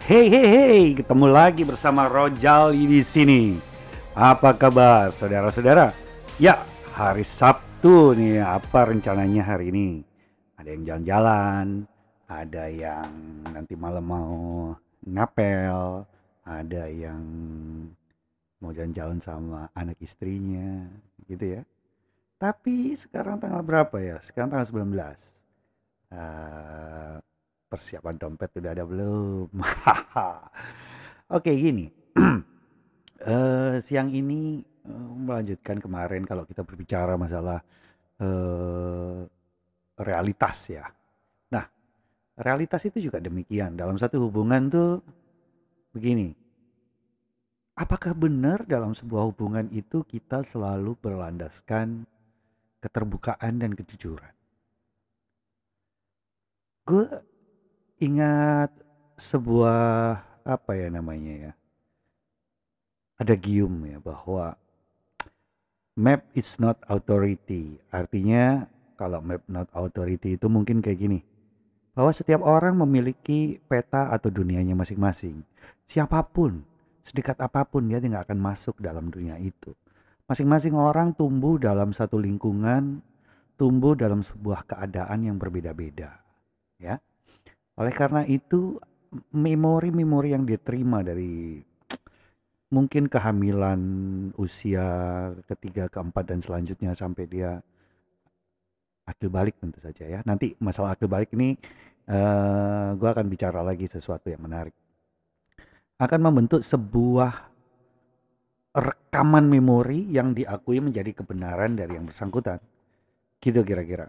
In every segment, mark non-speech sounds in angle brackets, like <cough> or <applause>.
Hey hey hey, ketemu lagi bersama Rojal di sini. Apa kabar saudara-saudara? Ya, hari Sabtu nih, apa rencananya hari ini? Ada yang jalan-jalan, ada yang nanti malam mau ngapel, ada yang mau jalan-jalan sama anak istrinya, gitu ya. Tapi sekarang tanggal berapa ya? Sekarang tanggal 19. Eh, persiapan dompet udah ada belum? <laughs> Oke, gini. <clears throat> Eh, siang ini eh, melanjutkan kemarin kalau kita berbicara masalah eh, realitas ya. Nah, realitas itu juga demikian. Dalam satu hubungan tuh begini. Apakah benar dalam sebuah hubungan itu kita selalu berlandaskan keterbukaan dan kejujuran? Gue ingat sebuah apa ya namanya ya? Ada gium ya bahwa map is not authority. Artinya kalau map not authority itu mungkin kayak gini. Bahwa setiap orang memiliki peta atau dunianya masing-masing. Siapa pun, sedekat apa pun dia tidak akan masuk dalam dunia itu. Masing-masing orang tumbuh dalam satu lingkungan, tumbuh dalam sebuah keadaan yang berbeda-beda, ya. Oleh karena itu, memori-memori yang diterima dari mungkin kehamilan usia ketiga, keempat dan selanjutnya sampai dia akil balik tentu saja ya. Nanti masalah akil balik ini uh, gue akan bicara lagi sesuatu yang menarik. Akan membentuk sebuah rekaman memori yang diakui menjadi kebenaran dari yang bersangkutan. Gitu kira-kira.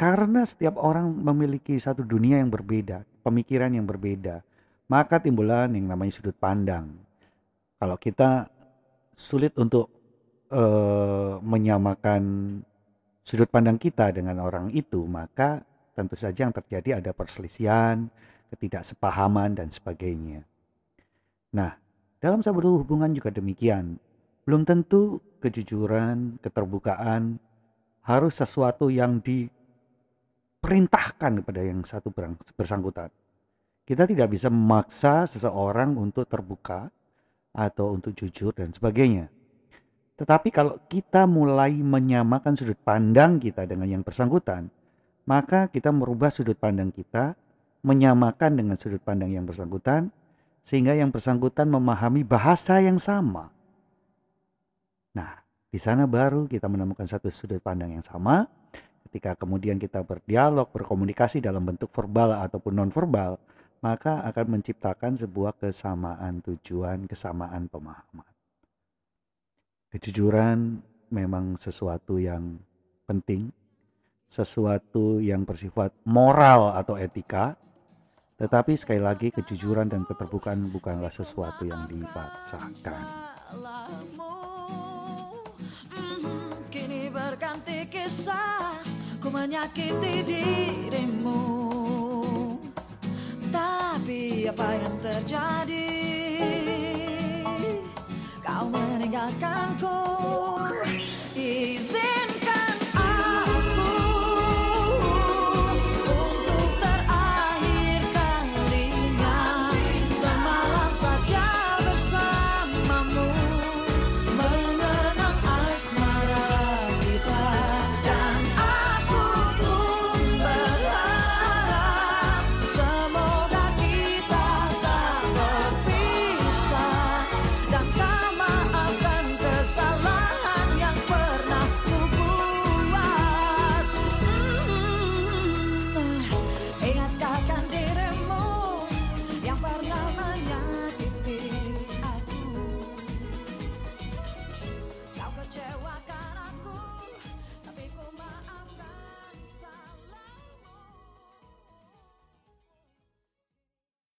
Karena setiap orang memiliki satu dunia yang berbeda, pemikiran yang berbeda, maka timbulan yang namanya sudut pandang. Kalau kita sulit untuk uh, menyamakan sudut pandang kita dengan orang itu, maka tentu saja yang terjadi ada perselisihan, ketidaksepahaman, dan sebagainya. Nah, dalam sebuah hubungan juga demikian. Belum tentu kejujuran, keterbukaan harus sesuatu yang diperintahkan kepada yang satu bersangkutan. Kita tidak bisa memaksa seseorang untuk terbuka atau untuk jujur dan sebagainya. Tetapi kalau kita mulai menyamakan sudut pandang kita dengan yang bersangkutan, maka kita merubah sudut pandang kita, menyamakan dengan sudut pandang yang bersangkutan, sehingga yang bersangkutan memahami bahasa yang sama. Nah, di sana baru kita menemukan satu sudut pandang yang sama. Ketika kemudian kita berdialog, berkomunikasi dalam bentuk verbal ataupun non-verbal, maka akan menciptakan sebuah kesamaan tujuan, kesamaan pemahaman. Kejujuran memang sesuatu yang penting, sesuatu yang bersifat moral atau etika, tetapi sekali lagi kejujuran dan keterbukaan bukanlah sesuatu yang dipaksakan. Kini berganti kisah, menyakiti dirimu. Tapi apa yang terjadi? Kau meninggalkanku. Izin